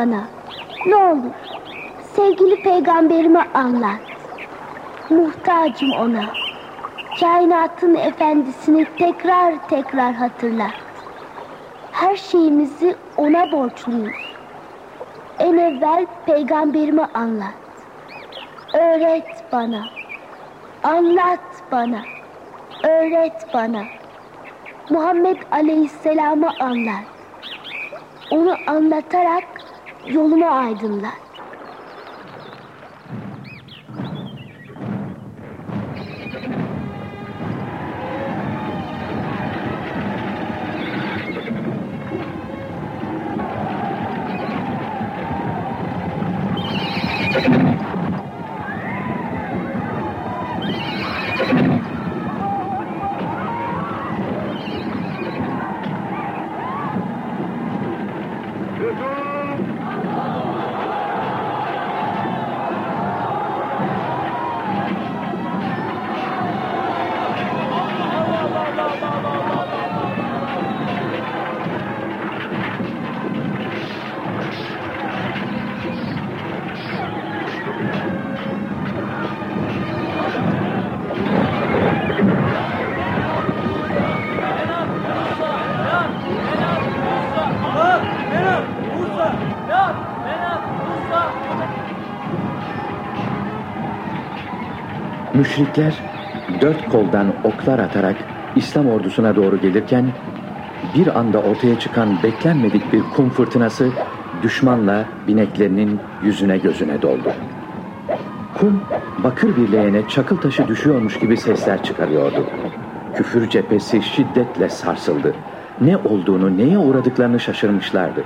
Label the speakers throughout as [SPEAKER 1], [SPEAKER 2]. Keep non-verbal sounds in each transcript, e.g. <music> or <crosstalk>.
[SPEAKER 1] bana. Ne olur sevgili peygamberime anlat. Muhtacım ona. Kainatın efendisini tekrar tekrar hatırlat. Her şeyimizi ona borçluyuz. En evvel peygamberime anlat. Öğret bana. Anlat bana. Öğret bana. Muhammed Aleyhisselam'ı anlat. Onu anlatarak yolumu aydınlat.
[SPEAKER 2] Müşrikler dört koldan oklar atarak İslam ordusuna doğru gelirken bir anda ortaya çıkan beklenmedik bir kum fırtınası düşmanla bineklerinin yüzüne gözüne doldu. Kum bakır bir leğene çakıl taşı düşüyormuş gibi sesler çıkarıyordu. Küfür cephesi şiddetle sarsıldı. Ne olduğunu, neye uğradıklarını şaşırmışlardı.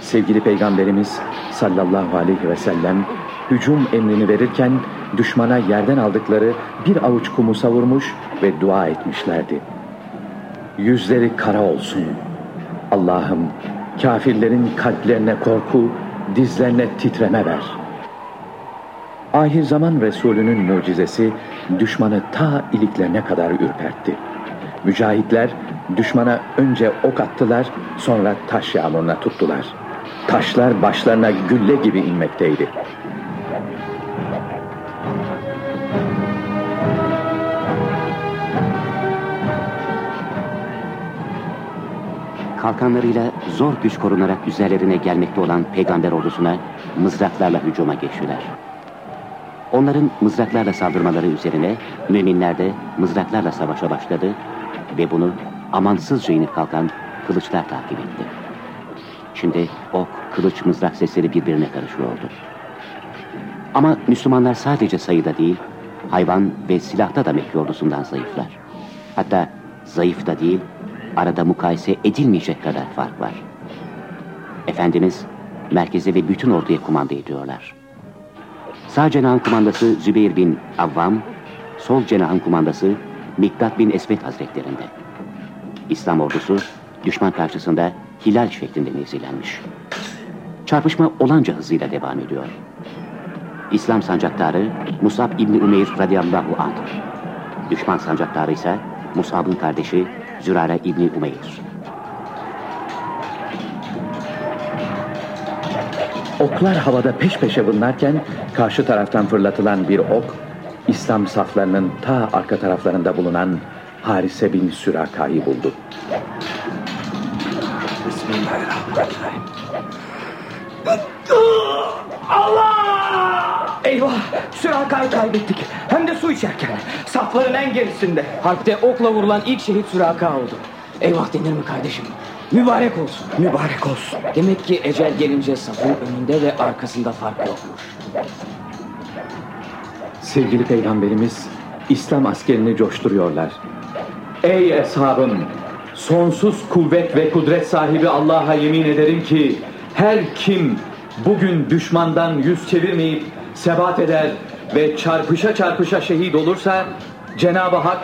[SPEAKER 2] Sevgili Peygamberimiz sallallahu aleyhi ve sellem hücum emrini verirken düşmana yerden aldıkları bir avuç kumu savurmuş ve dua etmişlerdi. Yüzleri kara olsun. Allah'ım kafirlerin kalplerine korku, dizlerine titreme ver. Ahir zaman Resulünün mucizesi düşmanı ta iliklerine kadar ürpertti. Mücahitler düşmana önce ok attılar, sonra taş yağmuruna tuttular. Taşlar başlarına gülle gibi inmekteydi.
[SPEAKER 3] Kalkanlarıyla zor güç korunarak üzerlerine gelmekte olan peygamber ordusuna mızraklarla hücuma geçtiler. Onların mızraklarla saldırmaları üzerine müminler de mızraklarla savaşa başladı ve bunu amansızca inip kalkan kılıçlar takip etti. Şimdi ok, kılıç, mızrak sesleri birbirine karışıyordu. Ama Müslümanlar sadece sayıda değil, hayvan ve silahta da Mekke ordusundan zayıflar. Hatta zayıf da değil, arada mukayese edilmeyecek kadar fark var. Efendimiz merkeze ve bütün orduya kumanda ediyorlar. Sağ cenahın kumandası Zübeyir bin Avvam, sol cenahın kumandası Miktat bin Esvet hazretlerinde. İslam ordusu düşman karşısında hilal şeklinde mevzilenmiş. Çarpışma olanca hızıyla devam ediyor. İslam sancaktarı Musab İbni Umeyr radıyallahu anh. Düşman sancaktarı ise Musab'ın kardeşi Zürare İbni Umeyr.
[SPEAKER 2] Oklar havada peş peşe bunlarken karşı taraftan fırlatılan bir ok İslam saflarının ta arka taraflarında bulunan Harise bin Süraka'yı buldu.
[SPEAKER 4] Bismillahirrahmanirrahim. Allah! Eyvah! Süraka'yı kaybettik. Hem de su içerken. Safların en gerisinde.
[SPEAKER 5] Harpte okla vurulan ilk şehit Süraka oldu. Eyvah denir mi kardeşim? Mübarek olsun.
[SPEAKER 4] Mübarek olsun.
[SPEAKER 5] Demek ki ecel gelince safın önünde ve arkasında fark yokmuş.
[SPEAKER 2] Sevgili Peygamberimiz İslam askerini coşturuyorlar. Ey eshabım! Sonsuz kuvvet ve kudret sahibi Allah'a yemin ederim ki her kim bugün düşmandan yüz çevirmeyip sebat eder ve çarpışa çarpışa şehit olursa Cenab-ı Hak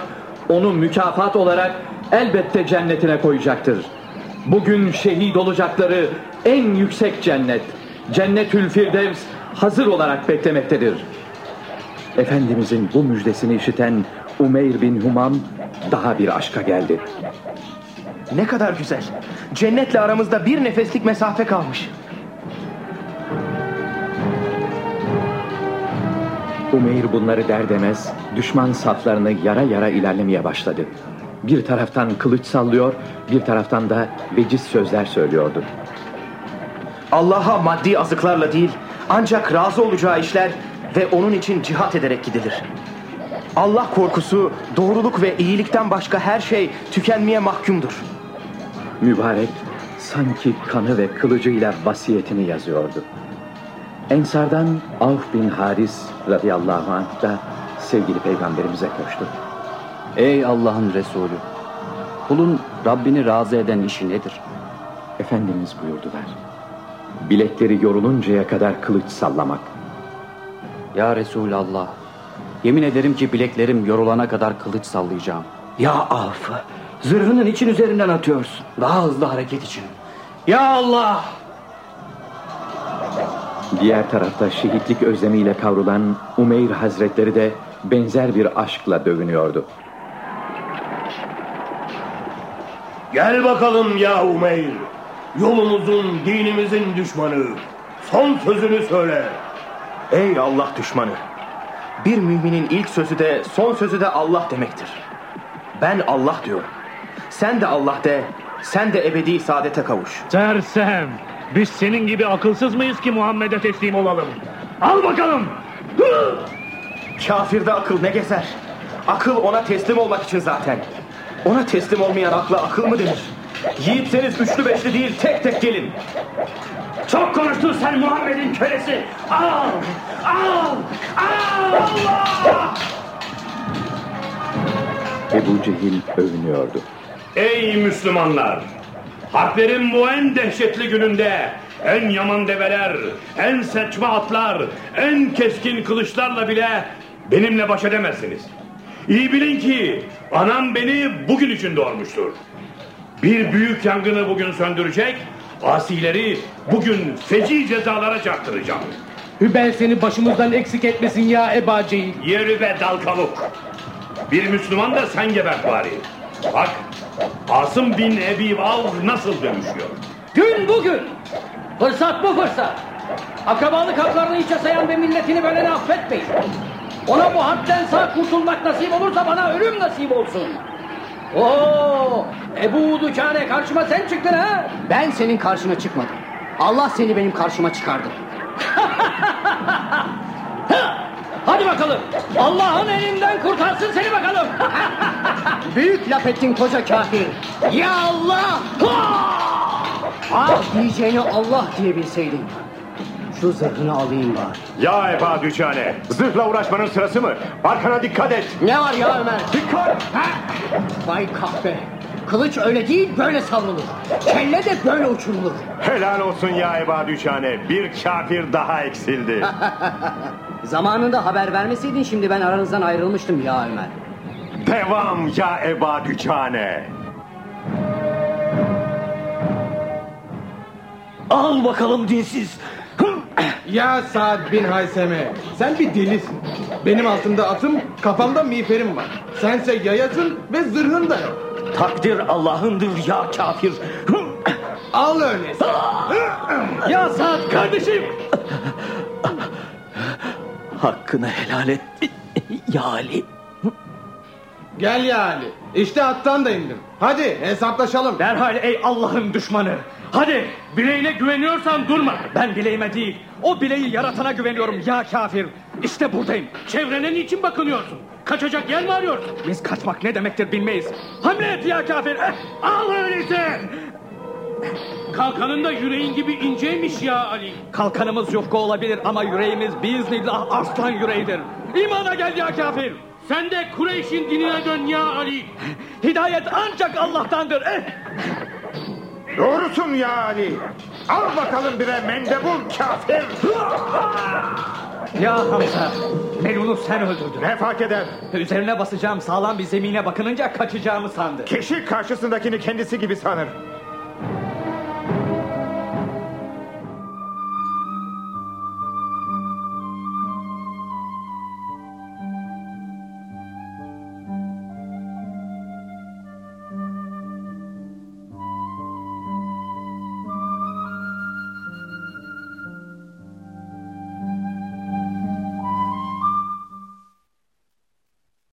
[SPEAKER 2] onu mükafat olarak elbette cennetine koyacaktır. Bugün şehit olacakları en yüksek cennet, Cennetül Firdevs hazır olarak beklemektedir. Efendimizin bu müjdesini işiten Umeyr bin Humam daha bir aşka geldi.
[SPEAKER 4] Ne kadar güzel. Cennetle aramızda bir nefeslik mesafe kalmış.
[SPEAKER 2] Umeyr bunları der demez düşman saflarını yara yara ilerlemeye başladı. Bir taraftan kılıç sallıyor, bir taraftan da veciz sözler söylüyordu.
[SPEAKER 4] Allah'a maddi azıklarla değil, ancak razı olacağı işler ve onun için cihat ederek gidilir. Allah korkusu, doğruluk ve iyilikten başka her şey tükenmeye mahkumdur.
[SPEAKER 2] Mübarek sanki kanı ve kılıcıyla vasiyetini yazıyordu. Ensardan Avf bin Haris radıyallahu anh da sevgili peygamberimize koştu.
[SPEAKER 6] Ey Allah'ın Resulü! Kulun Rabbini razı eden işi nedir?
[SPEAKER 2] Efendimiz buyurdular. Bilekleri yoruluncaya kadar kılıç sallamak.
[SPEAKER 6] Ya Resulallah! Yemin ederim ki bileklerim yorulana kadar kılıç sallayacağım.
[SPEAKER 5] Ya Avf, zırhının için üzerinden atıyorsun. Daha hızlı hareket için. Ya Allah!
[SPEAKER 2] Diğer tarafta şehitlik özlemiyle kavrulan Umeyr Hazretleri de benzer bir aşkla dövünüyordu.
[SPEAKER 7] Gel bakalım ya Umeyr. Yolumuzun, dinimizin düşmanı. Son sözünü söyle.
[SPEAKER 4] Ey Allah düşmanı! Bir müminin ilk sözü de son sözü de Allah demektir. Ben Allah diyorum. Sen de Allah de, sen de ebedi saadete kavuş.
[SPEAKER 8] Sersem. Biz senin gibi akılsız mıyız ki Muhammed'e teslim olalım? Al bakalım.
[SPEAKER 4] Kafirde akıl ne gezer? Akıl ona teslim olmak için zaten. Ona teslim olmayan akla akıl mı denir? Yiğitseniz üçlü beşli değil tek tek gelin.
[SPEAKER 8] Çok konuştun sen Muhammed'in kölesi. Al. Al. Al. Allah.
[SPEAKER 2] Ebu Cehil övünüyordu.
[SPEAKER 8] Ey Müslümanlar! Harplerin bu en dehşetli gününde en yaman develer, en seçme atlar, en keskin kılıçlarla bile benimle baş edemezsiniz. İyi bilin ki anam beni bugün için doğurmuştur. Bir büyük yangını bugün söndürecek, asileri bugün feci cezalara çarptıracağım.
[SPEAKER 9] Hübel seni başımızdan eksik etmesin ya Eba Cehil.
[SPEAKER 8] Yeri ve dal kavuk. Bir Müslüman da sen gebert bari. Bak, Asım bin Ebi Vav nasıl dönüşüyor?
[SPEAKER 9] Gün bugün. Fırsat bu fırsat. Akrabalık haklarını hiçe sayan ve milletini böleni affetmeyin. Ona bu hadden sağ kurtulmak nasip olursa bana ölüm nasip olsun. Oo, Ebu Dükane karşıma sen çıktın ha?
[SPEAKER 10] Ben senin karşına çıkmadım. Allah seni benim karşıma çıkardı. <laughs>
[SPEAKER 9] Hadi bakalım. Allah'ın elinden kurtarsın seni bakalım. <laughs>
[SPEAKER 10] Büyük laf ettin koca kafir. Ya Allah! Ah diyeceğini Allah diyebilseydin. Şu zırhını alayım bari.
[SPEAKER 7] Ya Eba Düçane, zırhla uğraşmanın sırası mı? Arkana dikkat et.
[SPEAKER 10] Ne var ya Ömer?
[SPEAKER 7] Dikkat!
[SPEAKER 10] Vay kahpe. Kılıç öyle değil böyle savrulur. Kelle de böyle uçurulur.
[SPEAKER 7] Helal olsun ya Eba Düçane, bir kafir daha eksildi. <laughs>
[SPEAKER 10] Zamanında haber vermeseydin şimdi ben aranızdan ayrılmıştım ya Ömer.
[SPEAKER 7] Devam ya Eba Düçane.
[SPEAKER 5] Al bakalım dinsiz.
[SPEAKER 9] Ya Saad bin Hayseme. Sen bir delisin. Benim altımda atım, kafamda miğferim var. Sense yayasın ve zırhın da yok.
[SPEAKER 5] Takdir Allah'ındır ya kafir.
[SPEAKER 9] Al öyleyse.
[SPEAKER 5] Ya Saad kardeşim. Hakkını helal et. Ya Ali.
[SPEAKER 9] Gel ya Ali. İşte attan da indim. Hadi hesaplaşalım.
[SPEAKER 8] Derhal ey Allah'ın düşmanı. Hadi bileğine güveniyorsan durma. Ben bileğime değil. O bileği yaratana güveniyorum ya kafir. İşte buradayım. Çevrene niçin bakınıyorsun? Kaçacak yer mi arıyorsun? Biz kaçmak ne demektir bilmeyiz. Hamle et ya kafir. Eh, al öyleyse. Kalkanın da yüreğin gibi inceymiş ya Ali. Kalkanımız yufka olabilir ama yüreğimiz biiznillah arslan yüreğidir. İmana gel ya kafir. Sen de Kureyş'in dinine dön ya Ali. Hidayet ancak Allah'tandır. Eh.
[SPEAKER 7] Doğrusun ya Ali. Al bakalım bire mendebur kafir.
[SPEAKER 5] Ya Hamza. Melun'u sen öldürdün.
[SPEAKER 7] Ne fark eder?
[SPEAKER 5] Üzerine basacağım sağlam bir zemine bakınınca kaçacağımı sandı.
[SPEAKER 7] Kişi karşısındakini kendisi gibi sanır.